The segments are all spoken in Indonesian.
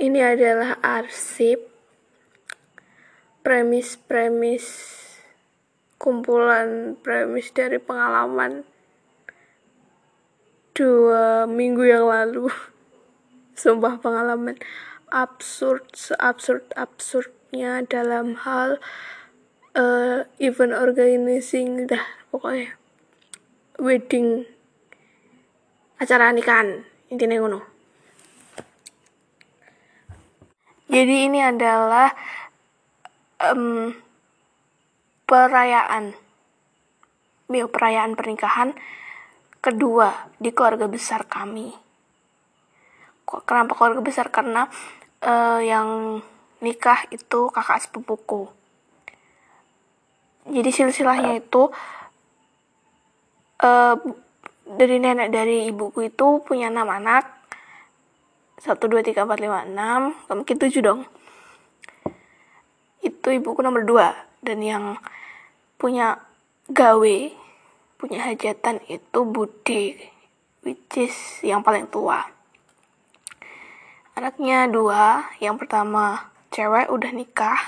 ini adalah arsip. Premis-premis kumpulan premis dari pengalaman dua minggu yang lalu. Sumpah pengalaman absurd seabsurd absurdnya dalam hal uh, event organizing dah pokoknya wedding acara nikahan intinya ngono jadi ini adalah um, perayaan Bio perayaan pernikahan kedua di keluarga besar kami. Kenapa keluarga besar? Karena uh, yang nikah itu kakak sepupuku. Jadi silsilahnya itu uh, dari nenek dari ibuku itu punya enam anak. Satu, dua, tiga, empat, lima, enam. Mungkin tujuh dong. Itu ibuku nomor dua. Dan yang punya gawe punya hajatan itu Budi which is yang paling tua anaknya dua yang pertama cewek udah nikah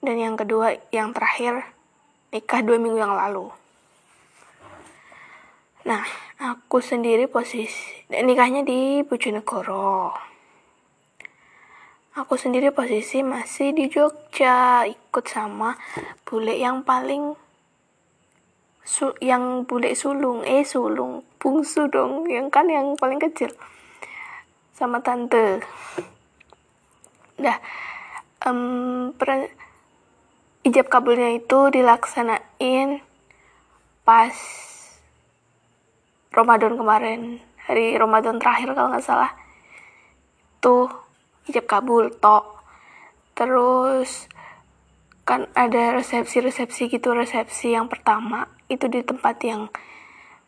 dan yang kedua yang terakhir nikah dua minggu yang lalu nah aku sendiri posisi nikahnya di Bojonegoro. Aku sendiri posisi masih di Jogja ikut sama bule yang paling su yang bule sulung eh sulung bungsu dong yang kan yang paling kecil sama tante. Dah um, per ijab kabulnya itu dilaksanain pas Ramadan kemarin hari Ramadan terakhir kalau nggak salah. Tuh ijab kabul tok. Terus kan ada resepsi-resepsi gitu resepsi yang pertama. Itu di tempat yang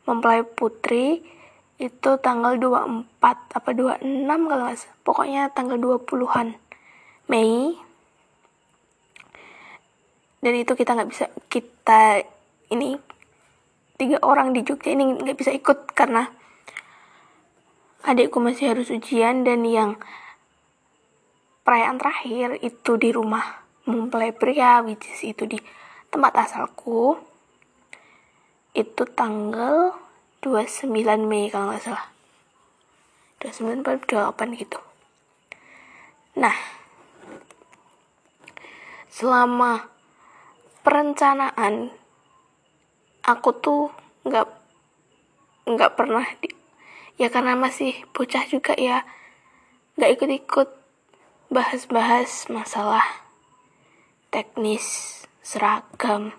mempelai putri itu tanggal 24 apa 26 kalau nggak pokoknya tanggal 20-an Mei. Dan itu kita nggak bisa kita ini tiga orang di Jogja ini nggak bisa ikut karena adikku masih harus ujian dan yang perayaan terakhir itu di rumah mempelai pria which is itu di tempat asalku. Itu tanggal 29 Mei kalau nggak salah. 29 28 gitu. Nah selama perencanaan aku tuh nggak nggak pernah di, ya karena masih bocah juga ya nggak ikut-ikut bahas-bahas masalah teknis seragam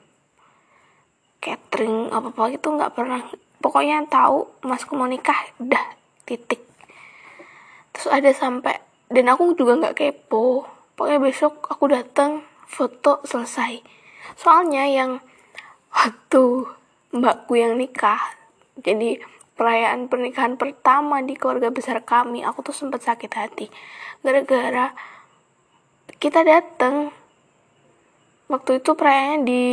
catering apa apa itu nggak pernah. Pokoknya tahu masku mau nikah udah titik. Terus ada sampai dan aku juga nggak kepo. Pokoknya besok aku datang foto selesai. Soalnya yang waktu mbakku yang nikah. Jadi perayaan pernikahan pertama di keluarga besar kami aku tuh sempat sakit hati. Gara-gara kita datang waktu itu perayaannya di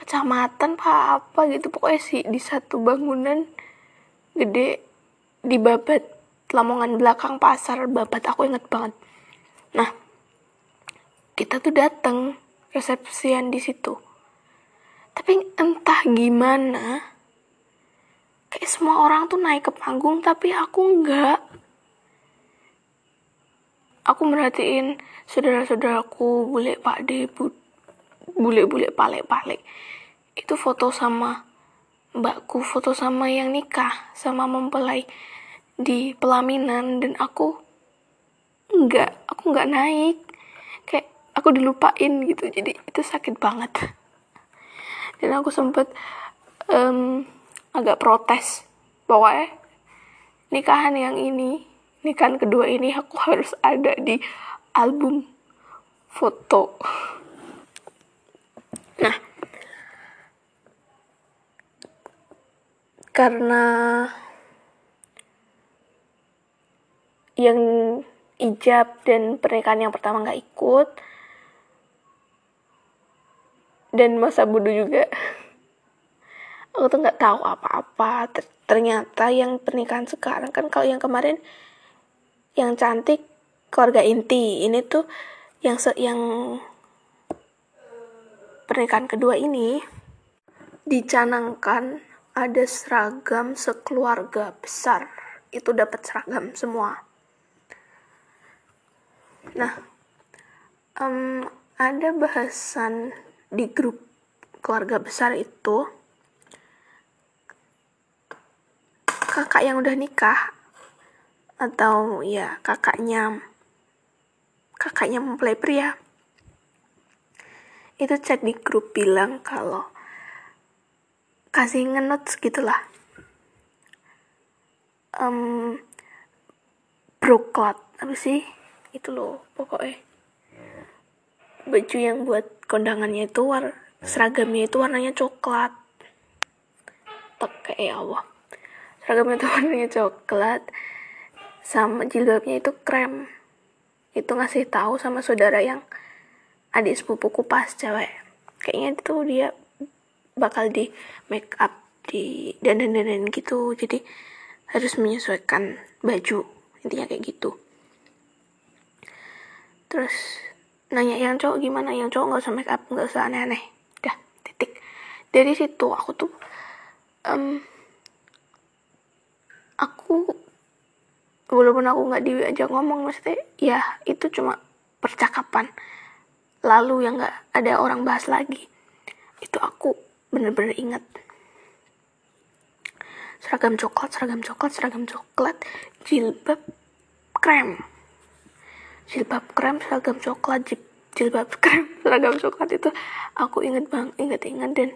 kecamatan pak apa gitu. Pokoknya sih di satu bangunan gede di babat Lamongan belakang pasar babat aku inget banget. Nah kita tuh dateng resepsian di situ tapi entah gimana kayak semua orang tuh naik ke panggung tapi aku enggak. Aku merhatiin saudara-saudaraku bule pak de bule-bule pale-pale itu foto sama mbakku foto sama yang nikah sama mempelai di pelaminan dan aku enggak aku enggak naik. Kayak aku dilupain gitu jadi itu sakit banget dan aku sempet um, agak protes. Pokoknya nikahan yang ini nikahan kedua ini aku harus ada di album foto. Nah karena yang ijab dan pernikahan yang pertama nggak ikut dan masa bodoh juga. Aku tuh nggak tahu apa-apa. Ternyata yang pernikahan sekarang kan kalau yang kemarin yang cantik keluarga inti. Ini tuh yang se yang pernikahan kedua ini dicanangkan ada seragam sekeluarga besar. Itu dapat seragam semua. Nah um, ada bahasan di grup keluarga besar itu kakak yang udah nikah atau ya kakaknya kakaknya mempelai pria itu chat di grup bilang kalau kasih ngenotes gitulah. Um, broklat apa sih? Itu loh pokoknya. Baju yang buat kondangannya itu war seragamnya itu warnanya coklat. Pakai ya Allah. Seragamnya tuh warnanya coklat sama jilbabnya itu krem. Itu ngasih tahu sama saudara yang adik sepupuku pas cewek. Kayaknya itu dia bakal di make up di dan dan gitu. Jadi harus menyesuaikan baju intinya kayak gitu. Terus nanya yang cowok gimana yang cowok nggak usah make up nggak usah aneh-aneh. Dah titik. Dari situ aku tuh um, aku walaupun aku nggak diajak ngomong maksudnya ya itu cuma percakapan. Lalu yang nggak ada orang bahas lagi. Itu aku bener-bener ingat. Seragam coklat seragam coklat seragam coklat jilbab krem jilbab krem seragam coklat jilbab krem seragam coklat itu aku inget bang inget inget dan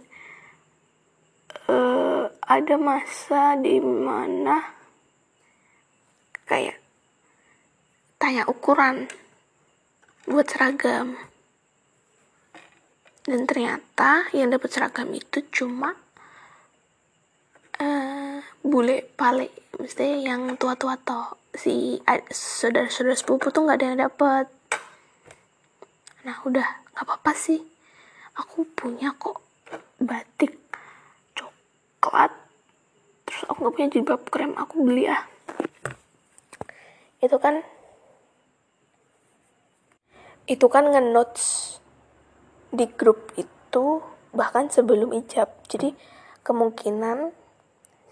uh, ada masa di mana kayak tanya ukuran buat seragam. Dan ternyata yang dapat seragam itu cuma uh, bule pale mesti yang tua-tua toh si saudara-saudara sepupu tuh nggak ada yang dapat nah udah nggak apa-apa sih. Aku punya kok batik coklat. Terus aku nggak punya jilbab krem aku beli ah. Itu kan itu kan ngenotes di grup itu bahkan sebelum ijab. Jadi kemungkinan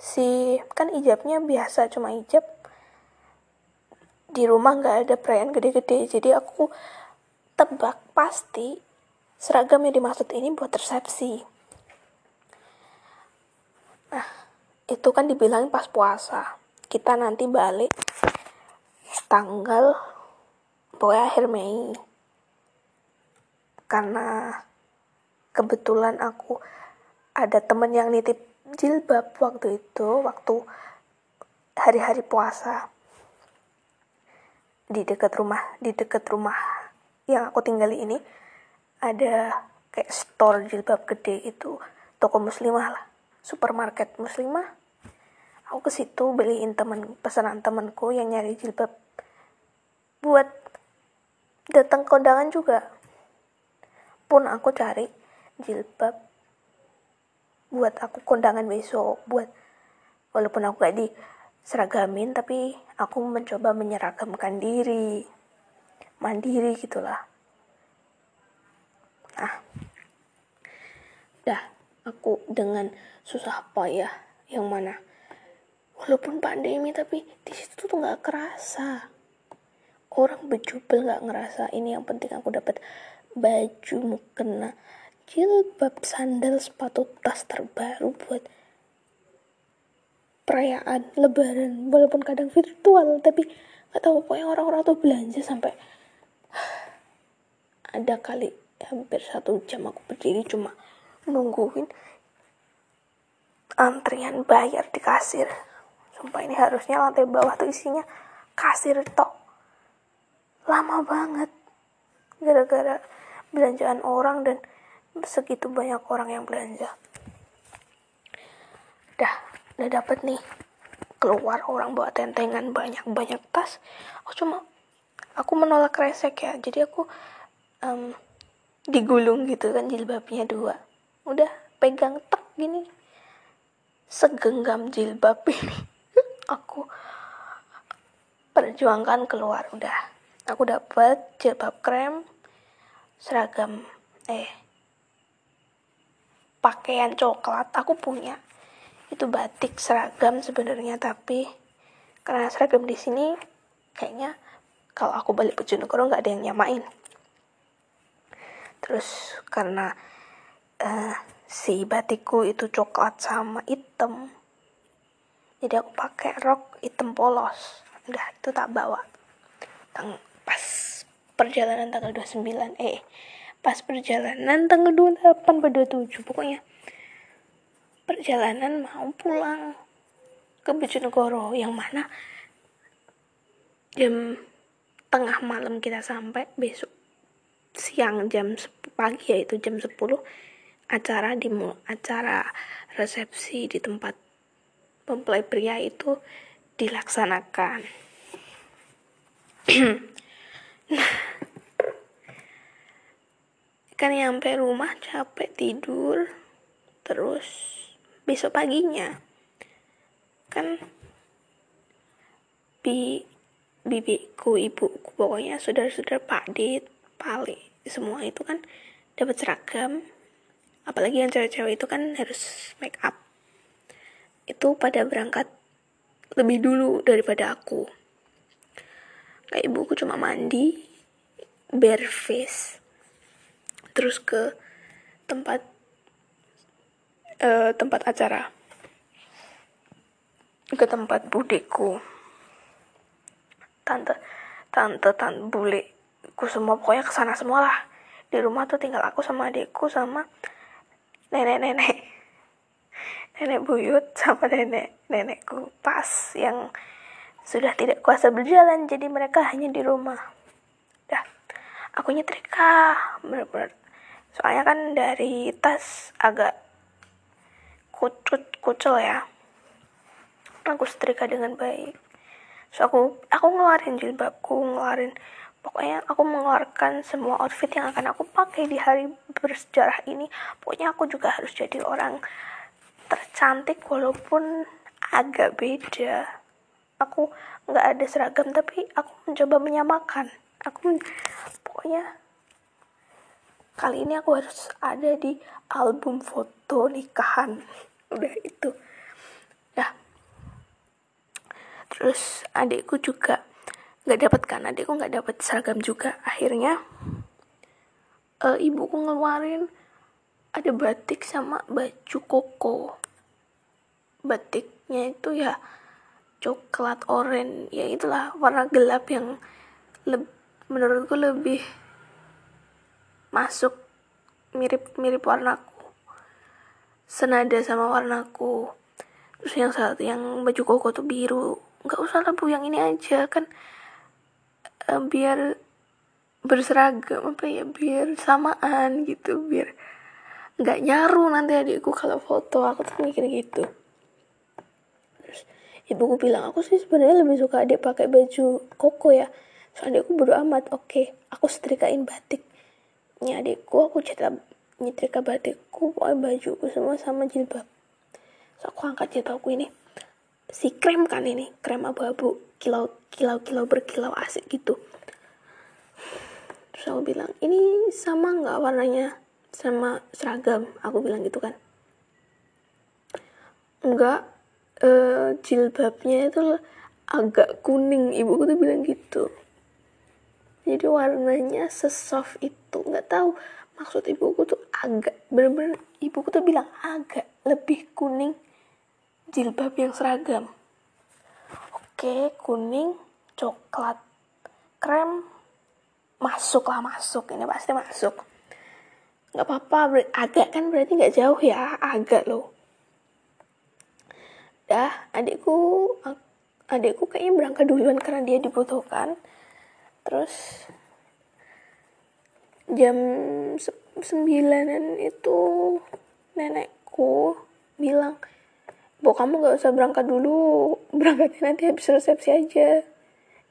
si kan ijabnya biasa cuma ijab di rumah nggak ada perayaan gede-gede. Jadi aku tebak pasti seragam yang dimaksud ini buat resepsi. Nah itu kan dibilangin pas puasa. Kita nanti balik tanggal pokoknya akhir Mei. Karena kebetulan aku ada temen yang nitip jilbab waktu itu waktu hari-hari puasa di dekat rumah di dekat rumah yang aku tinggali ini ada kayak store jilbab gede itu toko muslimah lah supermarket muslimah. Aku ke situ beliin temen pesanan temenku yang nyari jilbab buat datang ke undangan juga. Pun aku cari jilbab buat aku kondangan besok buat walaupun aku gak di seragamin tapi aku mencoba menyeragamkan diri. Mandiri gitulah. Nah dah aku dengan susah payah yang mana. Walaupun pandemi tapi di situ tuh nggak kerasa. Orang berjubel nggak ngerasa ini yang penting aku dapat baju mukena jilbab sandal sepatu tas terbaru buat perayaan lebaran. Walaupun kadang virtual tapi nggak tahu pokoknya orang-orang tuh belanja sampai ada kali hampir satu jam aku berdiri cuma nungguin antrian bayar di kasir. Sumpah ini harusnya lantai bawah tuh isinya kasir tok. Lama banget. Gara-gara belanjaan orang dan segitu banyak orang yang belanja. Dah udah dapet nih. Keluar orang bawa tentengan banyak-banyak tas. Aku cuma aku menolak resek ya. Jadi aku um, digulung gitu kan jilbabnya dua. Udah pegang tek gini. Segenggam jilbab ini. Aku perjuangkan keluar. Udah. Aku dapet jilbab krem seragam eh pakaian coklat. Aku punya itu batik seragam sebenarnya tapi karena seragam di sini kayaknya kalau aku balik ke Jonegoro nggak ada yang nyamain. Terus karena uh, si batikku itu coklat sama hitam jadi aku pakai rok hitam polos. Udah itu tak bawa. Tang pas perjalanan tanggal 29 eh pas perjalanan tanggal 28 pada 27 pokoknya perjalanan mau pulang ke Bojonegoro yang mana jam tengah malam kita sampai besok siang jam pagi yaitu jam 10 acara di acara resepsi di tempat mempelai pria itu dilaksanakan. Nah kan nyampe rumah capek tidur terus besok paginya. Kan bi bibiku ibuku pokoknya saudara-saudara pak dit pali semua itu kan dapat seragam. Apalagi yang cewek-cewek itu kan harus make up. Itu pada berangkat lebih dulu daripada aku. Kayak ibuku cuma mandi bare face terus ke tempat uh, tempat acara? Ke tempat budeku tante tante tante bule ku semua pokoknya ke sana semua lah di rumah tuh tinggal aku sama adikku sama nenek nenek nenek buyut sama nenek nenekku pas yang sudah tidak kuasa berjalan jadi mereka hanya di rumah. Dah aku nyetrika bener-bener. Soalnya kan dari tas agak kucut kucel ya. Aku setrika dengan baik. So aku aku ngeluarin jilbabku ngeluarin pokoknya aku mengeluarkan semua outfit yang akan aku pakai di hari bersejarah ini. Pokoknya aku juga harus jadi orang tercantik walaupun agak beda. Aku nggak ada seragam tapi aku mencoba menyamakan. Aku pokoknya kali ini aku harus ada di album foto nikahan udah itu. Ya terus adikku juga nggak dapat kan? Adikku nggak dapat seragam juga. Akhirnya uh, ibuku ngeluarin ada batik sama baju koko. Batiknya itu ya coklat oranye ya itulah warna gelap yang menurutku lebih masuk mirip-mirip warnaku senada sama warnaku. Terus yang saat yang baju koko tuh biru. Nggak usah lah bu yang ini aja kan uh, biar berseragam apa ya biar samaan gitu biar nggak nyaru nanti adikku kalau foto. Aku tuh mikir gitu. Terus ibuku bilang aku sih sebenarnya lebih suka adik pakai baju koko ya. Soalnya adikku bodo amat. Oke okay, aku setrikain batik nya adikku aku cerita nyetrika batikku bajuku semua sama jilbab. So aku angkat jilbabku ini. Si krem kan ini krem abu-abu kilau kilau kilau berkilau asik gitu. Terus aku bilang ini sama nggak warnanya? Sama seragam aku bilang gitu kan. Enggak uh, jilbabnya itu agak kuning ibuku tuh bilang gitu. Jadi warnanya sesoft itu nggak tahu maksud ibuku tuh agak bener-bener ibuku tuh bilang agak lebih kuning jilbab yang seragam. Oke kuning coklat krem masuk lah masuk. Ini pasti masuk. Nggak apa-apa agak kan berarti nggak jauh ya agak loh. Dah adikku adikku kayaknya berangkat duluan karena dia dibutuhkan. Terus jam sembilanan itu nenekku bilang bu kamu gak usah berangkat dulu. Berangkatnya nanti habis resepsi aja.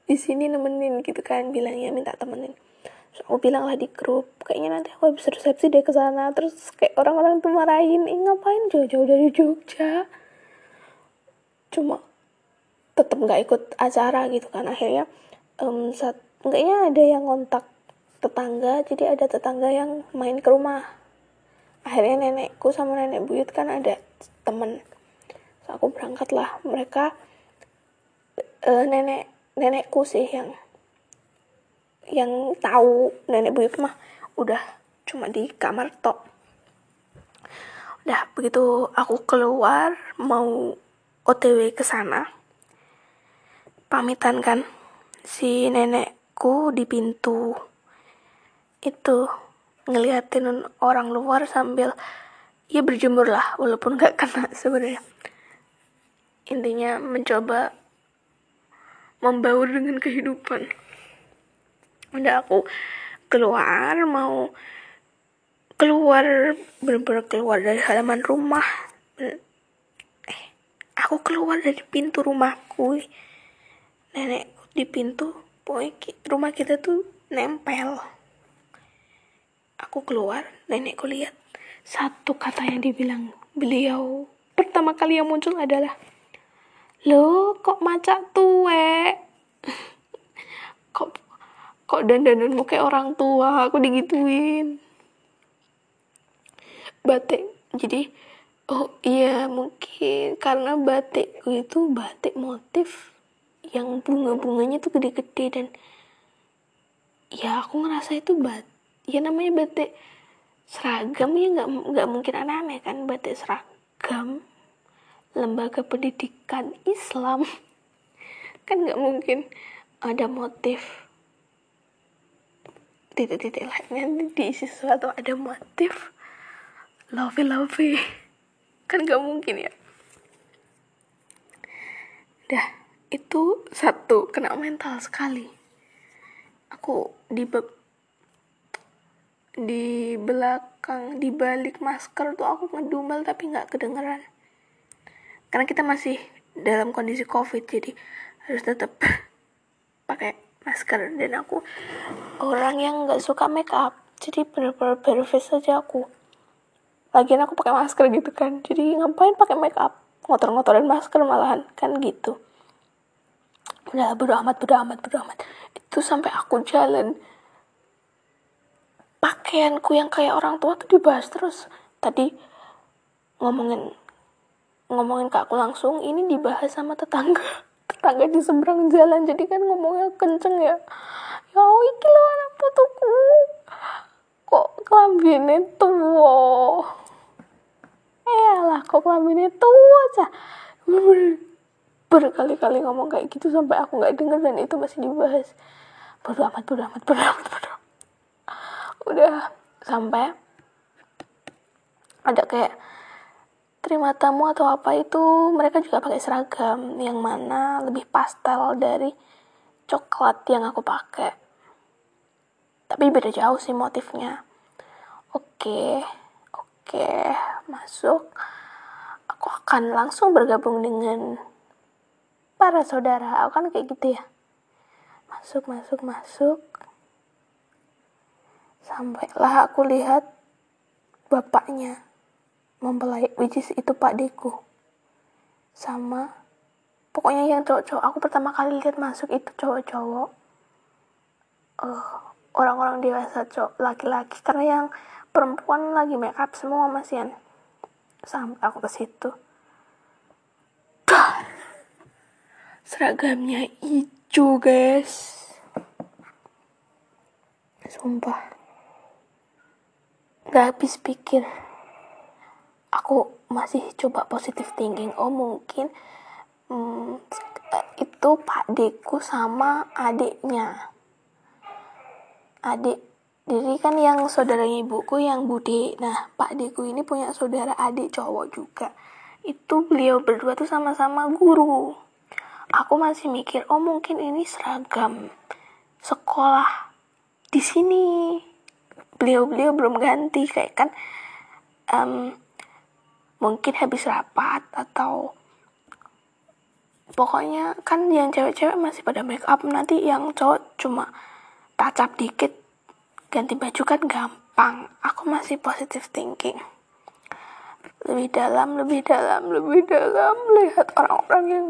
Di sini nemenin gitu kan bilangnya minta temenin. So, aku bilang lah di grup kayaknya nanti aku habis resepsi deh ke sana. Terus kayak orang-orang tuh marahin ih ngapain? Jauh-jauh dari Jogja. Cuma tetap nggak ikut acara gitu kan. Akhirnya um, saat enggaknya ada yang ngontak tetangga jadi ada tetangga yang main ke rumah. Akhirnya nenekku sama nenek buyut kan ada temen. So, aku berangkat lah mereka uh, nenek nenekku sih yang yang tahu nenek buyut mah udah cuma di kamar tok. Udah begitu aku keluar mau otw ke sana pamitan kan si nenekku di pintu itu ngeliatin orang luar sambil ya berjemur lah walaupun gak kena sebenarnya. Intinya mencoba membaur dengan kehidupan. Udah aku keluar mau keluar bener-bener keluar dari halaman rumah. Eh aku keluar dari pintu rumahku nenek di pintu boy rumah kita tuh nempel aku keluar nenekku lihat. Satu kata yang dibilang beliau pertama kali yang muncul adalah lo kok macak tuwe? Kok kok dandananmu kayak orang tua aku digituin. Batik jadi oh iya mungkin karena batikku itu batik motif yang bunga-bunganya tuh gede-gede dan ya aku ngerasa itu bat ya namanya batik seragam ya nggak nggak mungkin aneh-aneh kan batik seragam lembaga pendidikan Islam. Kan nggak mungkin ada motif. Titik-titik lainnya diisi sesuatu ada motif. Lovey lovey kan gak mungkin ya. Dah itu satu kena mental sekali. Aku di be di belakang di balik masker tuh aku ngedumel tapi nggak kedengeran. Karena kita masih dalam kondisi covid jadi harus tetap pakai masker. Dan aku orang yang nggak suka make up jadi bener-bener bare face aja aku. Lagian aku pakai masker gitu kan jadi ngapain pakai make up ngotor-ngotorin masker malahan kan gitu. Udah bodo amat bodo amat bodo amat. Itu sampai aku jalan pakaianku yang kayak orang tua tuh dibahas terus. Tadi ngomongin ngomongin ke aku langsung ini dibahas sama tetangga. Tetangga di seberang jalan jadi kan ngomongnya kenceng ya. Ya iki lo anak putuku. Kok kelambine tua lah kok kelambine tua aja berkali-kali ngomong kayak gitu sampai aku nggak denger dan itu masih dibahas. Bodo amat bodo amat bodo amat bodo udah sampai ada kayak terima tamu atau apa itu mereka juga pakai seragam yang mana lebih pastel dari coklat yang aku pakai. Tapi beda jauh sih motifnya. Oke oke masuk. Aku akan langsung bergabung dengan para saudara. Aku kan kayak gitu ya. Masuk masuk masuk sampailah aku lihat bapaknya mempelai which itu pak deku. Sama pokoknya yang cowok-cowok aku pertama kali lihat masuk itu cowok-cowok. Uh, orang-orang dewasa cowok laki-laki karena yang perempuan lagi make up semua masian sampai aku ke situ. Seragamnya hijau guys. Sumpah gak habis pikir. Aku masih coba positif thinking. Oh mungkin hmm, itu pak deku sama adiknya. Adik jadi kan yang saudaranya ibuku yang bude nah pak deku ini punya saudara adik cowok juga. Itu beliau berdua tuh sama-sama guru. Aku masih mikir oh mungkin ini seragam sekolah di sini beliau-beliau belum ganti kayak kan um, mungkin habis rapat atau pokoknya kan yang cewek-cewek masih pada make up nanti yang cowok cuma tacap dikit ganti baju kan gampang. Aku masih positive thinking. Lebih dalam lebih dalam lebih dalam lihat orang-orang yang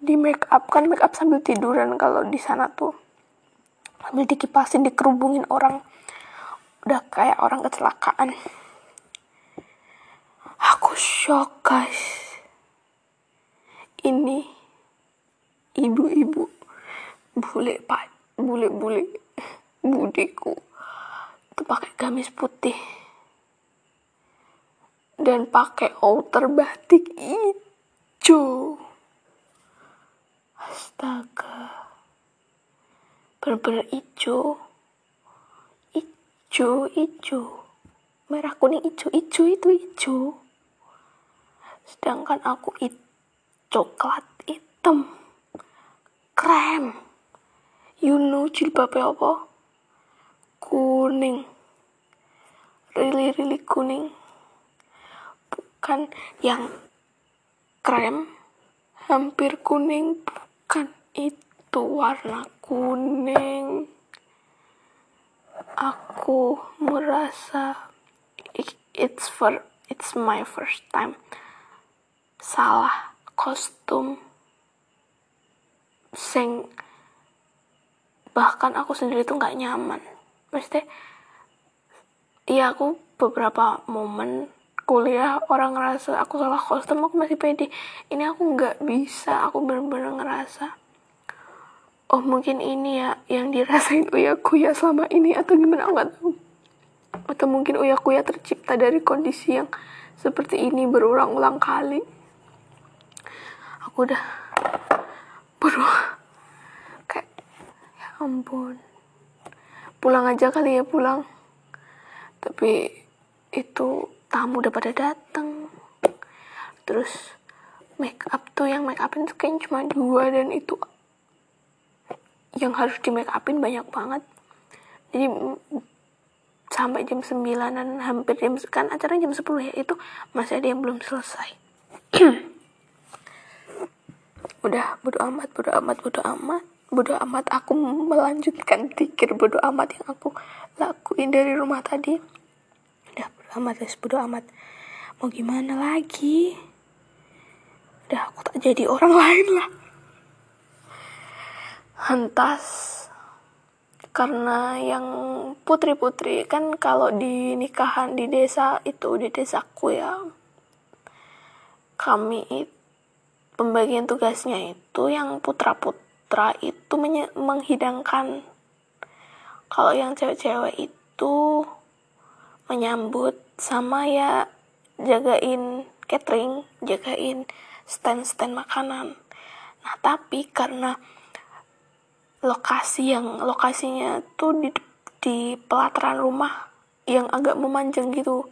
di make up kan make up sambil tiduran kalau di sana tuh. Sambil dikipasin dikerubungin orang udah kayak orang kecelakaan. Aku shock guys. Ini ibu-ibu bule pak bule-bule budiku itu pakai gamis putih dan pakai outer batik hijau. Astaga bener-bener hijau hijau hijau merah kuning hijau hijau itu hijau sedangkan aku itu coklat hitam. Krem. You know jilbabnya apa? Kuning. Really really kuning. Bukan yang krem. Hampir kuning bukan. Itu warna kuning aku merasa it's for it's my first time. Salah kostum sing bahkan aku sendiri tuh nggak nyaman. Mesti iya aku beberapa momen kuliah orang ngerasa aku salah kostum aku masih pede. Ini aku nggak bisa aku bener-bener ngerasa oh mungkin ini ya yang dirasain Uya Kuya selama ini atau gimana? Aku nggak tahu. Atau mungkin Uya Kuya tercipta dari kondisi yang seperti ini berulang-ulang kali. Aku udah berdua kayak ya ampun. Pulang aja kali ya pulang. Tapi itu tamu udah pada datang terus make up tuh yang make upin tuh kayaknya cuma dua dan itu yang harus di make upin banyak banget. Jadi sampai jam 9an hampir jam kan acaranya jam 10 ya itu masih ada yang belum selesai. Udah bodo amat bodo amat bodo amat. Bodo amat aku melanjutkan tikir bodo amat yang aku lakuin dari rumah tadi. Udah bodo amat guys bodo amat. Mau gimana lagi? Udah aku tak jadi orang lain lah hentas. Karena yang putri-putri kan kalau di nikahan di desa itu di desaku ya kami pembagian tugasnya itu yang putra-putra itu menghidangkan. Kalau yang cewek-cewek itu menyambut sama ya jagain catering jagain stand-stand makanan. Nah tapi karena lokasi yang lokasinya tuh di di pelataran rumah yang agak memanjang gitu.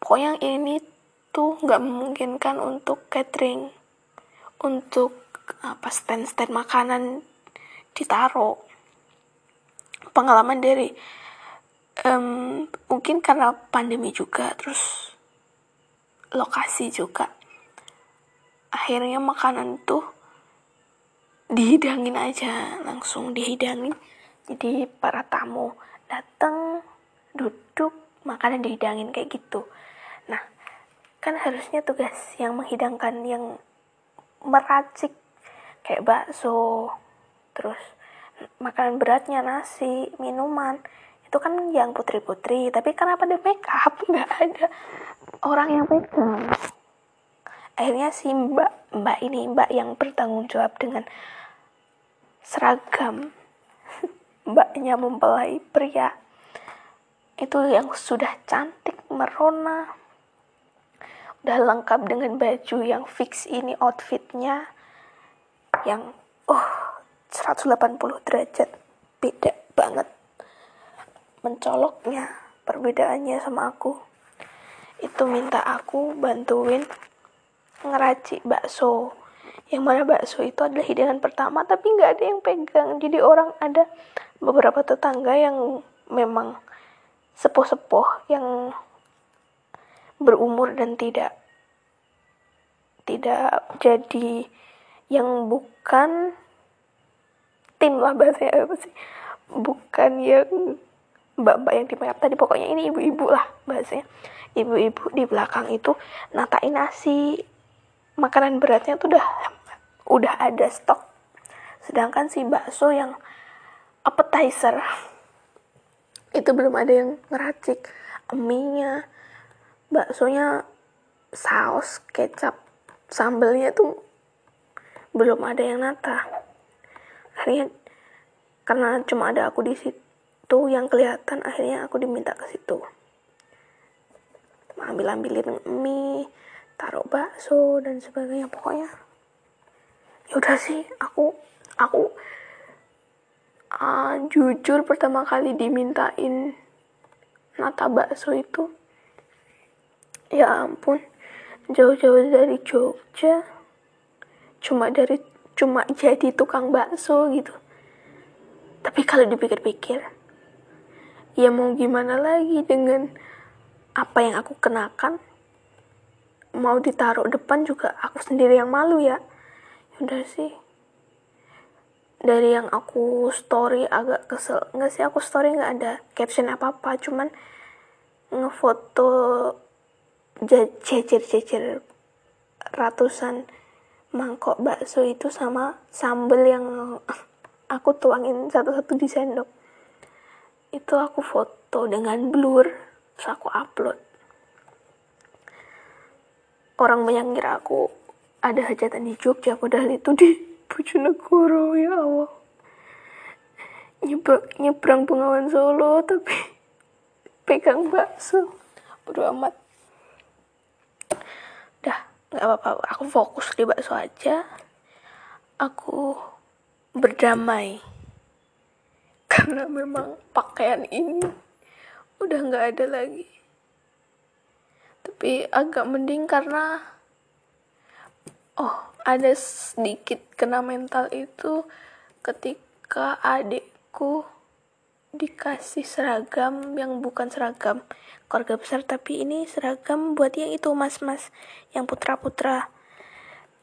Pokoknya ini tuh nggak memungkinkan untuk catering untuk apa stand-stand makanan ditaruh. Pengalaman dari um, mungkin karena pandemi juga terus lokasi juga. Akhirnya makanan tuh dihidangin aja langsung dihidangin. Jadi para tamu datang duduk makanan dihidangin kayak gitu. Nah kan harusnya tugas yang menghidangkan yang meracik kayak bakso terus makanan beratnya nasi minuman itu kan yang putri-putri. Tapi kenapa di make up nggak ada orang yang pegang akhirnya si mbak mbak ini mbak yang bertanggung jawab dengan seragam. Mbaknya mempelai pria itu yang sudah cantik merona. Udah lengkap dengan baju yang fix ini outfitnya yang oh 180 derajat. Beda banget. Mencoloknya perbedaannya sama aku. Itu minta aku bantuin ngeracik bakso. Yang mana bakso itu adalah hidangan pertama tapi nggak ada yang pegang. Jadi orang ada beberapa tetangga yang memang sepuh-sepuh yang berumur dan tidak tidak jadi yang bukan tim lah bahasanya apa sih? Bukan yang mbak-mbak yang di tadi. Pokoknya ini ibu-ibu lah bahasanya. Ibu-ibu di belakang itu natain nasi makanan beratnya tuh udah udah ada stok. Sedangkan si bakso yang appetizer itu belum ada yang ngeracik. Mie-nya baksonya saus kecap sambelnya tuh belum ada yang nata. Akhirnya karena cuma ada aku di situ yang kelihatan akhirnya aku diminta ke situ. Ambil ambilin mie taruh bakso dan sebagainya. Pokoknya ya udah sih aku aku uh, jujur pertama kali dimintain nata bakso itu ya ampun jauh-jauh dari Jogja cuma dari cuma jadi tukang bakso gitu. Tapi kalau dipikir-pikir ya mau gimana lagi dengan apa yang aku kenakan mau ditaruh depan juga aku sendiri yang malu ya. Udah sih. Dari yang aku story agak kesel. Nggak sih aku story nggak ada caption apa apa cuman ngefoto cecer-cecer ratusan mangkok bakso itu sama sambel yang aku tuangin satu-satu di sendok. Itu aku foto dengan blur terus aku upload orang menyanggir aku ada hajatan di Jogja padahal itu di Bojonegoro ya Allah. Nyebrang, nyebrang Bengawan Solo tapi pegang bakso. Bodo amat. Udah nggak apa-apa aku fokus di bakso aja. Aku berdamai. Karena memang pakaian ini udah nggak ada lagi tapi agak mending karena oh ada sedikit kena mental itu ketika adikku dikasih seragam yang bukan seragam keluarga besar tapi ini seragam buat yang itu mas-mas yang putra-putra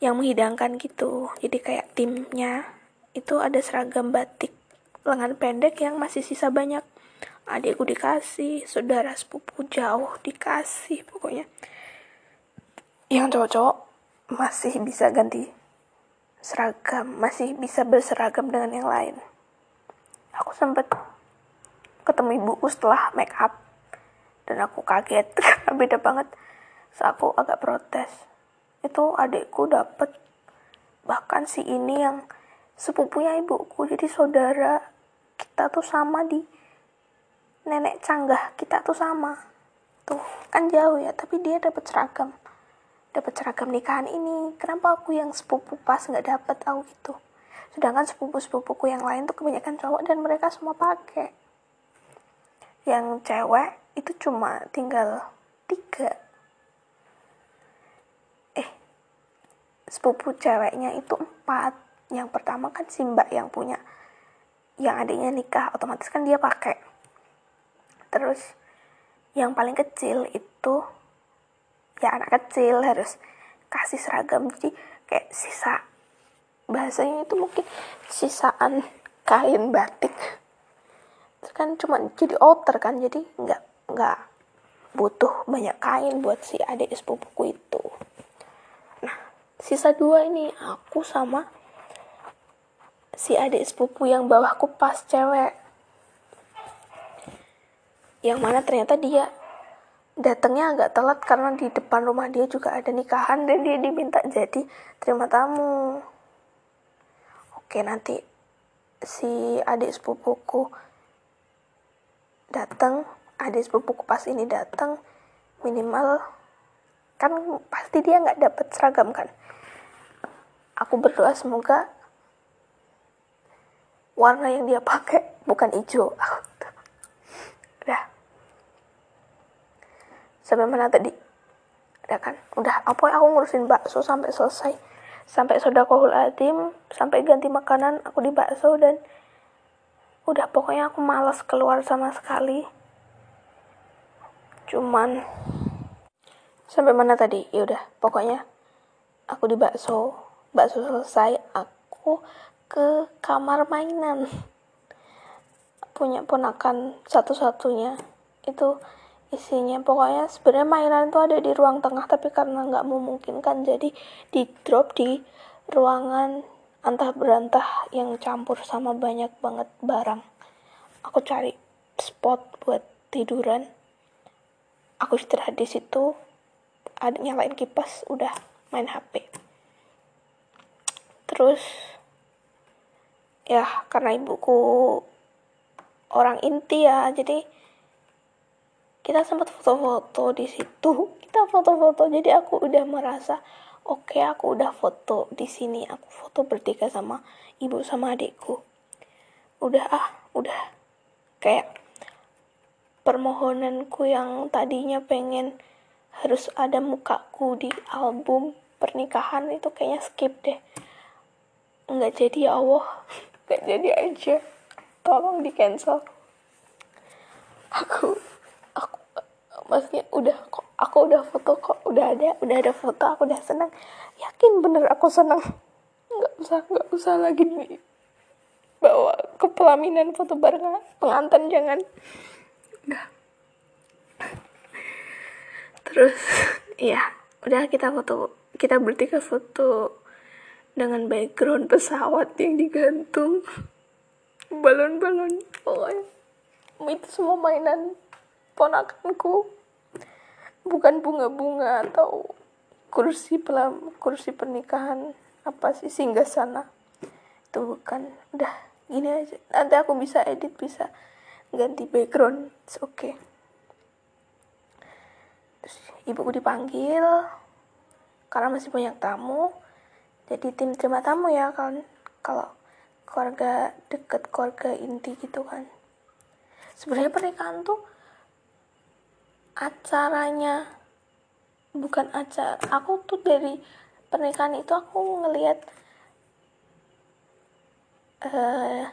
yang menghidangkan gitu. Jadi kayak timnya itu ada seragam batik lengan pendek yang masih sisa banyak adikku dikasih saudara sepupu jauh dikasih pokoknya. Yang cowok-cowok masih bisa ganti seragam masih bisa berseragam dengan yang lain. Aku sempat ketemu ibuku setelah make up dan aku kaget karena beda banget. So aku agak protes. Itu adikku dapet bahkan si ini yang sepupunya ibuku. Jadi saudara kita tuh sama di nenek canggah kita tuh sama. Tuh kan jauh ya tapi dia dapat seragam. Dapat seragam nikahan ini. Kenapa aku yang sepupu pas nggak dapat aku gitu sedangkan sepupu sepupuku yang lain tuh kebanyakan cowok dan mereka semua pakai. Yang cewek itu cuma tinggal tiga. Eh sepupu ceweknya itu empat. Yang pertama kan si mbak yang punya yang adiknya nikah otomatis kan dia pakai terus yang paling kecil itu ya anak kecil harus kasih seragam. Jadi kayak sisa bahasanya itu mungkin sisaan kain batik. Terus kan cuma jadi outer kan jadi nggak nggak butuh banyak kain buat si adik sepupuku itu. Nah sisa dua ini aku sama si adik sepupu yang bawahku pas cewek yang mana ternyata dia datangnya agak telat karena di depan rumah dia juga ada nikahan dan dia diminta jadi terima tamu. Oke nanti si adik sepupuku datang adik sepupuku pas ini datang minimal kan pasti dia nggak dapet seragam kan? Aku berdoa semoga warna yang dia pakai bukan hijau. Udah sampai mana tadi? Udah kan? Udah apa aku ngurusin bakso sampai selesai? Sampai sodakohul adim sampai ganti makanan aku di bakso dan udah pokoknya aku malas keluar sama sekali. Cuman sampai mana tadi? Ya udah pokoknya aku di bakso. Bakso selesai aku ke kamar mainan. Punya ponakan satu-satunya. Itu isinya. Pokoknya sebenarnya mainan itu ada di ruang tengah tapi karena nggak memungkinkan jadi di drop di ruangan antah berantah yang campur sama banyak banget barang. Aku cari spot buat tiduran. Aku istirahat di situ. Ada nyalain kipas udah main HP terus ya karena ibuku orang inti ya jadi kita sempat foto-foto di situ. Kita foto-foto jadi aku udah merasa oke okay, aku udah foto di sini. Aku foto bertiga sama ibu sama adikku. Udah ah udah. Kayak permohonanku yang tadinya pengen harus ada mukaku di album pernikahan itu kayaknya skip deh. Nggak jadi ya Allah. Nggak jadi aja. Tolong di cancel aku maksudnya udah kok aku udah foto kok udah ada udah ada foto aku udah senang. Yakin bener aku senang? Nggak usah nggak usah lagi nih bawa ke pelaminan foto bareng pengantin jangan. Udah. Terus ya udah kita foto kita bertiga foto dengan background pesawat yang digantung. Balon-balon pokoknya. Itu semua mainan ponakanku bukan bunga-bunga atau kursi pelam kursi pernikahan apa sih singgah sana itu bukan. Udah gini aja. Nanti aku bisa edit bisa ganti background. Oke okay. terus ibuku dipanggil karena masih banyak tamu. Jadi tim terima tamu ya kalau kalau keluarga deket keluarga inti gitu kan. Sebenarnya pernikahan tuh acaranya. Bukan acara. Aku tuh dari pernikahan itu aku ngelihat uh,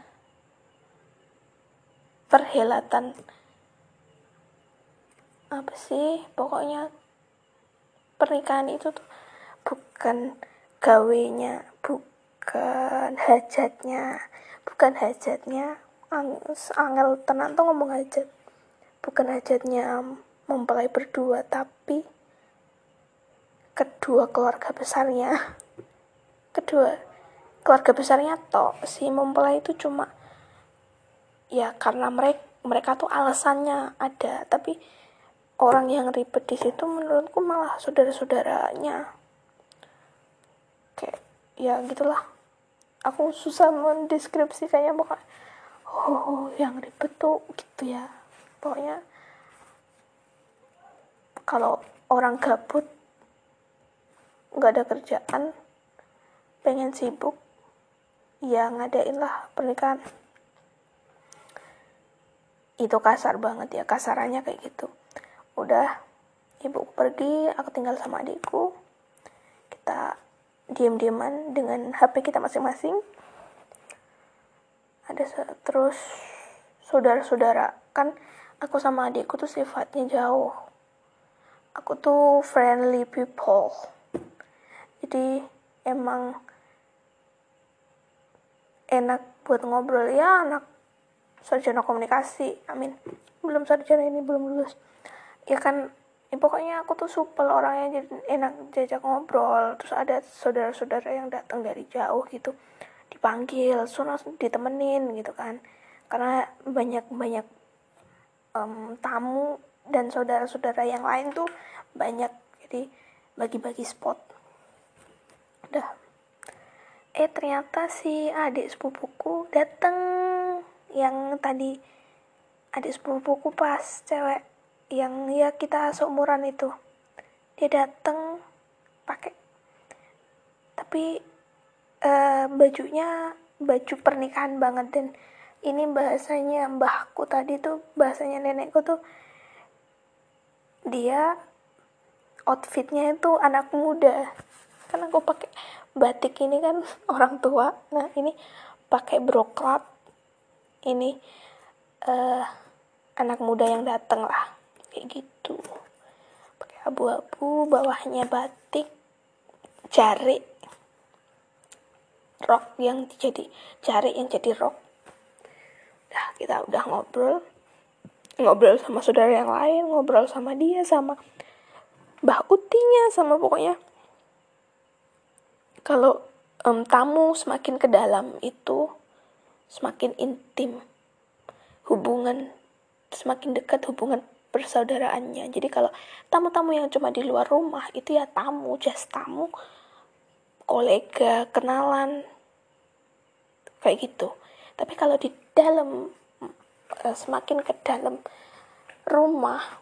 perhelatan. Apa sih? Pokoknya pernikahan itu tuh bukan gawenya bukan hajatnya bukan hajatnya angel tenang tuh ngomong hajat. Bukan hajatnya mempelai berdua tapi kedua keluarga besarnya kedua keluarga besarnya toh si mempelai itu cuma ya karena mereka mereka tuh alasannya ada tapi orang yang ribet di situ menurutku malah saudara-saudaranya. Kayak ya gitulah. Aku susah mendeskripsikannya pokoknya oh yang ribet tuh gitu ya. Pokoknya kalau orang gabut nggak ada kerjaan pengen sibuk ya ngadain lah pernikahan. Itu kasar banget ya kasarannya kayak gitu. Udah ibu pergi aku tinggal sama adikku. Kita diam-diaman dengan HP kita masing-masing. Ada terus saudara-saudara. Kan aku sama adikku tuh sifatnya jauh aku tuh friendly people. Jadi emang enak buat ngobrol. Ya anak sarjana komunikasi. Amin. Belum sarjana ini belum lulus. Ya kan ya pokoknya aku tuh supel orangnya jadi enak diajak ngobrol. Terus ada saudara-saudara yang datang dari jauh gitu dipanggil suruh ditemenin gitu kan. Karena banyak banyak um, tamu dan saudara-saudara yang lain tuh banyak. Jadi bagi-bagi spot. Udah eh ternyata si adik sepupuku dateng. Yang tadi adik sepupuku pas cewek yang ya kita seumuran itu. Dia dateng pakai. Tapi uh, bajunya baju pernikahan banget. Dan ini bahasanya mbahku tadi tuh bahasanya nenekku tuh dia outfitnya itu anak muda. Karena aku pakai batik ini kan orang tua. Nah ini pakai broklat ini uh, anak muda yang dateng lah. Kayak gitu. Pakai abu-abu bawahnya batik jari. Rok yang jadi jari yang jadi rok. Dah kita udah ngobrol ngobrol sama saudara yang lain ngobrol sama dia sama mbah utinya sama pokoknya. Kalau um, tamu semakin ke dalam itu semakin intim. Hubungan semakin dekat hubungan persaudaraannya. Jadi kalau tamu-tamu yang cuma di luar rumah itu ya tamu just tamu kolega kenalan kayak gitu. Tapi kalau di dalam semakin ke dalam rumah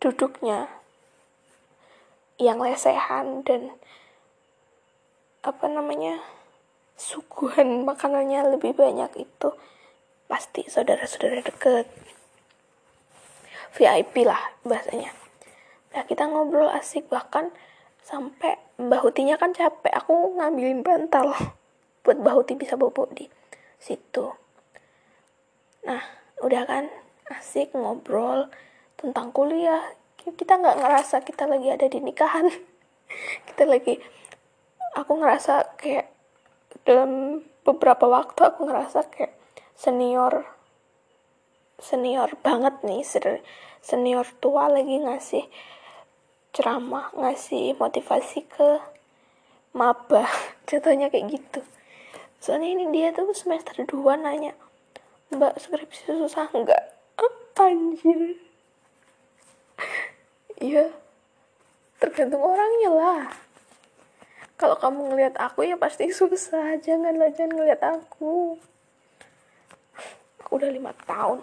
duduknya yang lesehan dan apa namanya suguhan makanannya lebih banyak itu pasti saudara-saudara deket VIP lah bahasanya. Nah kita ngobrol asik bahkan sampai Mbak Hutinya kan capek aku ngambilin bantal buat Mbak Huti bisa bobo di situ nah udah kan? Asik ngobrol tentang kuliah. Kita nggak ngerasa kita lagi ada di nikahan. Kita lagi aku ngerasa kayak dalam beberapa waktu aku ngerasa kayak senior senior banget nih senior tua lagi ngasih ceramah ngasih motivasi ke maba. Jatuhnya kayak gitu. Soalnya ini dia tuh semester 2 nanya mbak skripsi susah nggak? Anjir. Iya tergantung orangnya lah. Kalau kamu ngelihat aku ya pasti susah. Janganlah jangan ngelihat aku. Aku udah lima tahun.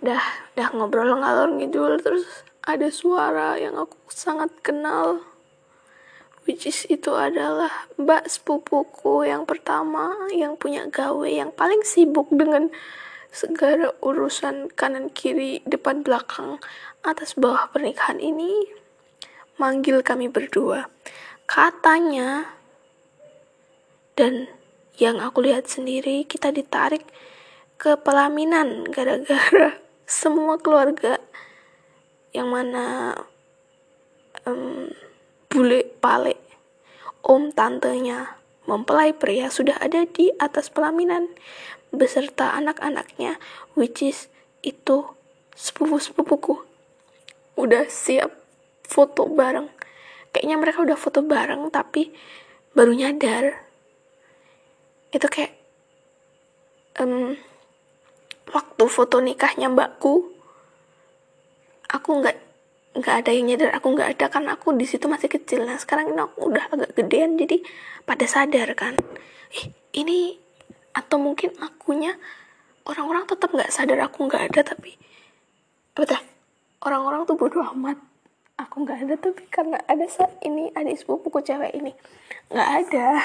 Dah dah ngobrol ngalor ngidul terus ada suara yang aku sangat kenal which is itu adalah mbak sepupuku yang pertama yang punya gawe yang paling sibuk dengan segala urusan kanan kiri depan belakang atas bawah pernikahan ini manggil kami berdua. Katanya dan yang aku lihat sendiri kita ditarik ke pelaminan gara-gara semua keluarga. Yang mana um, bule pale. Om tantenya mempelai pria sudah ada di atas pelaminan beserta anak-anaknya which is itu sepupu-sepupuku. Udah siap foto bareng. Kayaknya mereka udah foto bareng tapi baru nyadar. Itu kayak um, waktu foto nikahnya mbakku aku nggak nggak ada yang nyadar aku nggak ada kan aku di situ masih kecil. Nah sekarang ini aku udah agak gedean jadi pada sadar kan. Ih ini atau mungkin akunya orang-orang tetap nggak sadar aku nggak ada tapi apa orang-orang tuh bodoh amat. Aku nggak ada tapi karena ada saat ini adik sepupuku cewek ini nggak ada.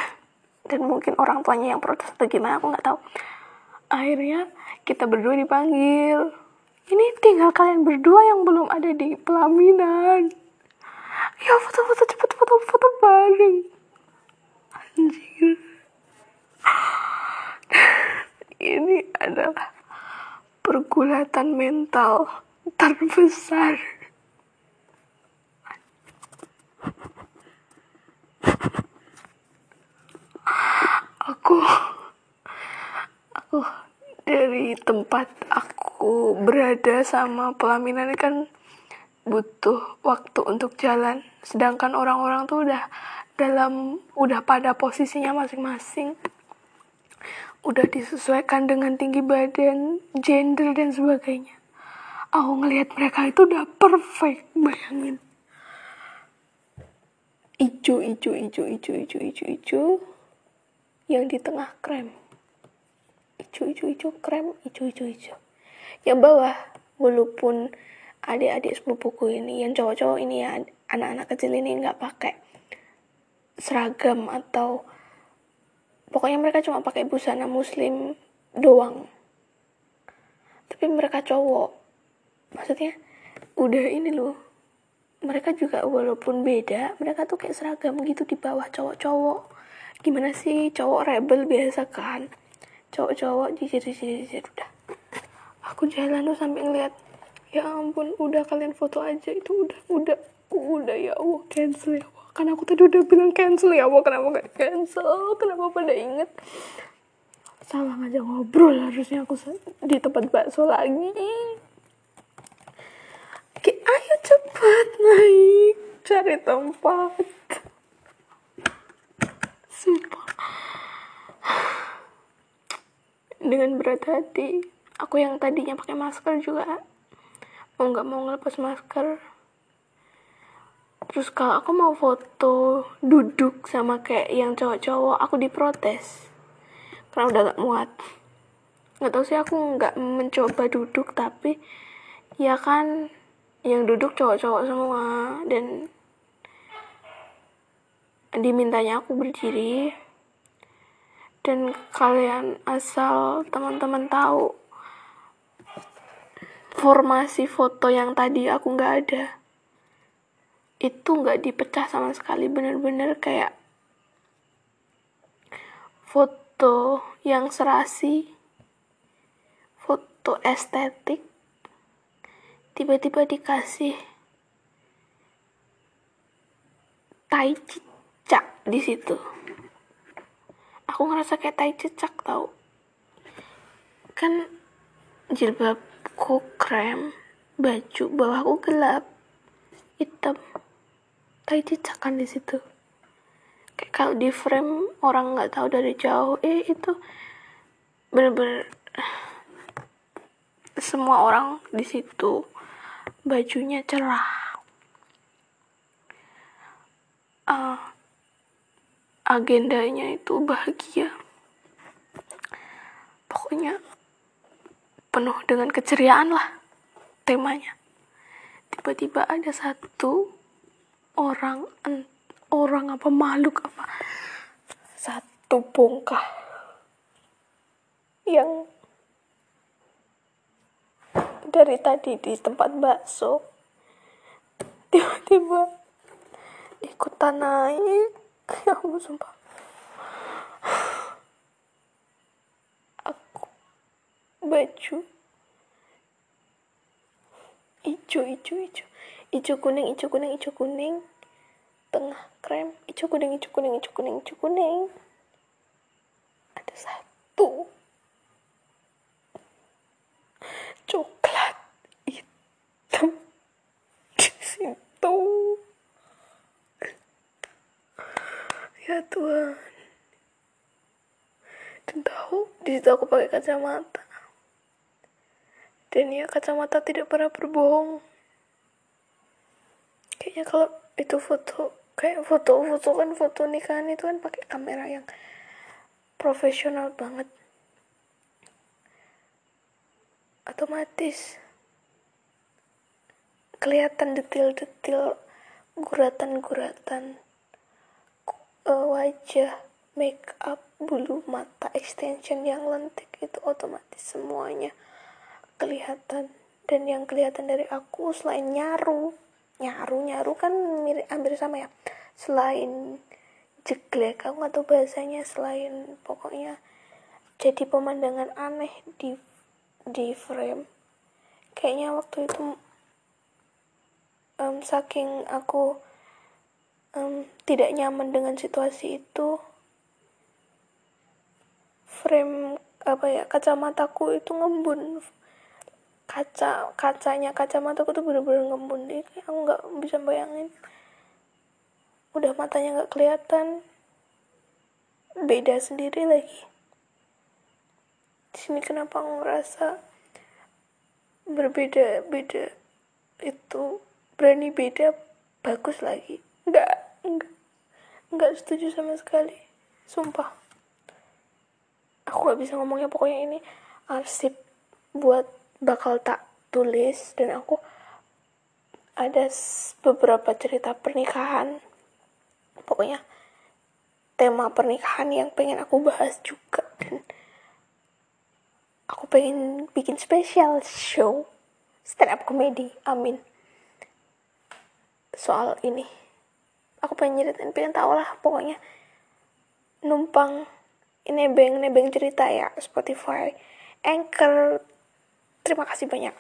Dan mungkin orang tuanya yang protes atau gimana aku nggak tahu. Akhirnya kita berdua dipanggil ini tinggal kalian berdua yang belum ada di pelaminan. Ya foto-foto cepet foto-foto bareng. Anjir. Ini adalah pergulatan mental terbesar. Aku aku dari tempat aku berada sama pelaminan kan butuh waktu untuk jalan sedangkan orang-orang tuh udah dalam udah pada posisinya masing-masing udah disesuaikan dengan tinggi badan, gender dan sebagainya. Aku ngelihat mereka itu udah perfect, bayangin. Ijo, ijo, ijo, ijo, ijo, ijo, ijo. Yang di tengah krem. Ijo, ijo, ijo, krem, ijo, ijo, ijo. Yang bawah, walaupun adik-adik sepupuku ini, yang cowok-cowok ini ya, anak-anak kecil ini nggak pakai seragam atau pokoknya mereka cuma pakai busana muslim doang. Tapi mereka cowok. Maksudnya udah ini loh. Mereka juga walaupun beda mereka tuh kayak seragam gitu di bawah cowok-cowok. Gimana sih cowok rebel biasa kan cowok-cowok jijir jijir jijir udah. Aku jalan tuh sampai ngeliat ya ampun udah kalian foto aja itu udah udah udah ya Allah cancel ya kan aku tadi udah bilang cancel ya Allah kenapa gak cancel? Kenapa pada inget? Salah aja ngobrol harusnya aku di tempat bakso lagi. Oke, ayo cepat naik cari tempat dengan berat hati. Aku yang tadinya pakai masker juga mau nggak mau ngelepas masker. Terus kalau aku mau foto duduk sama kayak yang cowok-cowok aku diprotes. Karena udah gak muat. Nggak tahu sih aku nggak mencoba duduk tapi ya kan yang duduk cowok-cowok semua. Dan dimintanya aku berdiri dan kalian asal teman-teman tahu formasi foto yang tadi aku nggak ada itu nggak dipecah sama sekali. Bener-bener kayak foto yang serasi foto estetik tiba-tiba dikasih tai cicak di situ aku ngerasa kayak tai cicak tau. Kan jilbabku krem baju bawahku gelap hitam. Tai cicakan di situ. Kayak kalau di frame orang nggak tahu dari jauh eh itu bener-bener semua orang di situ bajunya cerah. Uh, agendanya itu bahagia. Pokoknya penuh dengan keceriaan lah temanya. Tiba-tiba ada satu orang orang apa makhluk apa satu bongkah yang dari tadi di tempat bakso tiba-tiba ikutan naik ya ampun sumpah. Aku baju. Hijau hijau hijau hijau kuning hijau kuning hijau kuning. Tengah krem. Hijau kuning hijau kuning hijau kuning kuning. Ada satu. Coklat hitam di situ ya Tuhan. Dan tahu di situ aku pakai kacamata. Dan ya kacamata tidak pernah berbohong. Kayaknya kalau itu foto kayak foto-foto kan foto nikahan itu kan pakai kamera yang profesional banget. Otomatis kelihatan detil-detil guratan-guratan uh, wajah make up bulu mata extension yang lentik itu otomatis semuanya kelihatan. Dan yang kelihatan dari aku selain nyaru nyaru nyaru kan mirip hampir sama ya. Selain jeglek aku nggak tahu bahasanya selain pokoknya jadi pemandangan aneh di di frame. Kayaknya waktu itu um, saking aku um, tidak nyaman dengan situasi itu. Frame apa ya kacamataku itu ngembun. Kaca kacanya kacamata aku tuh bener-bener ngembun. Deh aku nggak bisa bayangin. Udah matanya nggak kelihatan. Beda sendiri lagi. Di sini kenapa aku ngerasa berbeda beda itu? Berani beda bagus lagi. Nggak nggak nggak setuju sama sekali. Sumpah. Aku nggak bisa ngomongnya. Pokoknya ini arsip buat bakal tak tulis. Dan aku ada beberapa cerita pernikahan. Pokoknya tema pernikahan yang pengen aku bahas juga. Dan aku pengen bikin spesial show. Stand up comedy. Amin. Soal ini aku pengen nyeritain pengen tau lah pokoknya. Numpang nebeng nebeng cerita ya Spotify. Anchor terima kasih banyak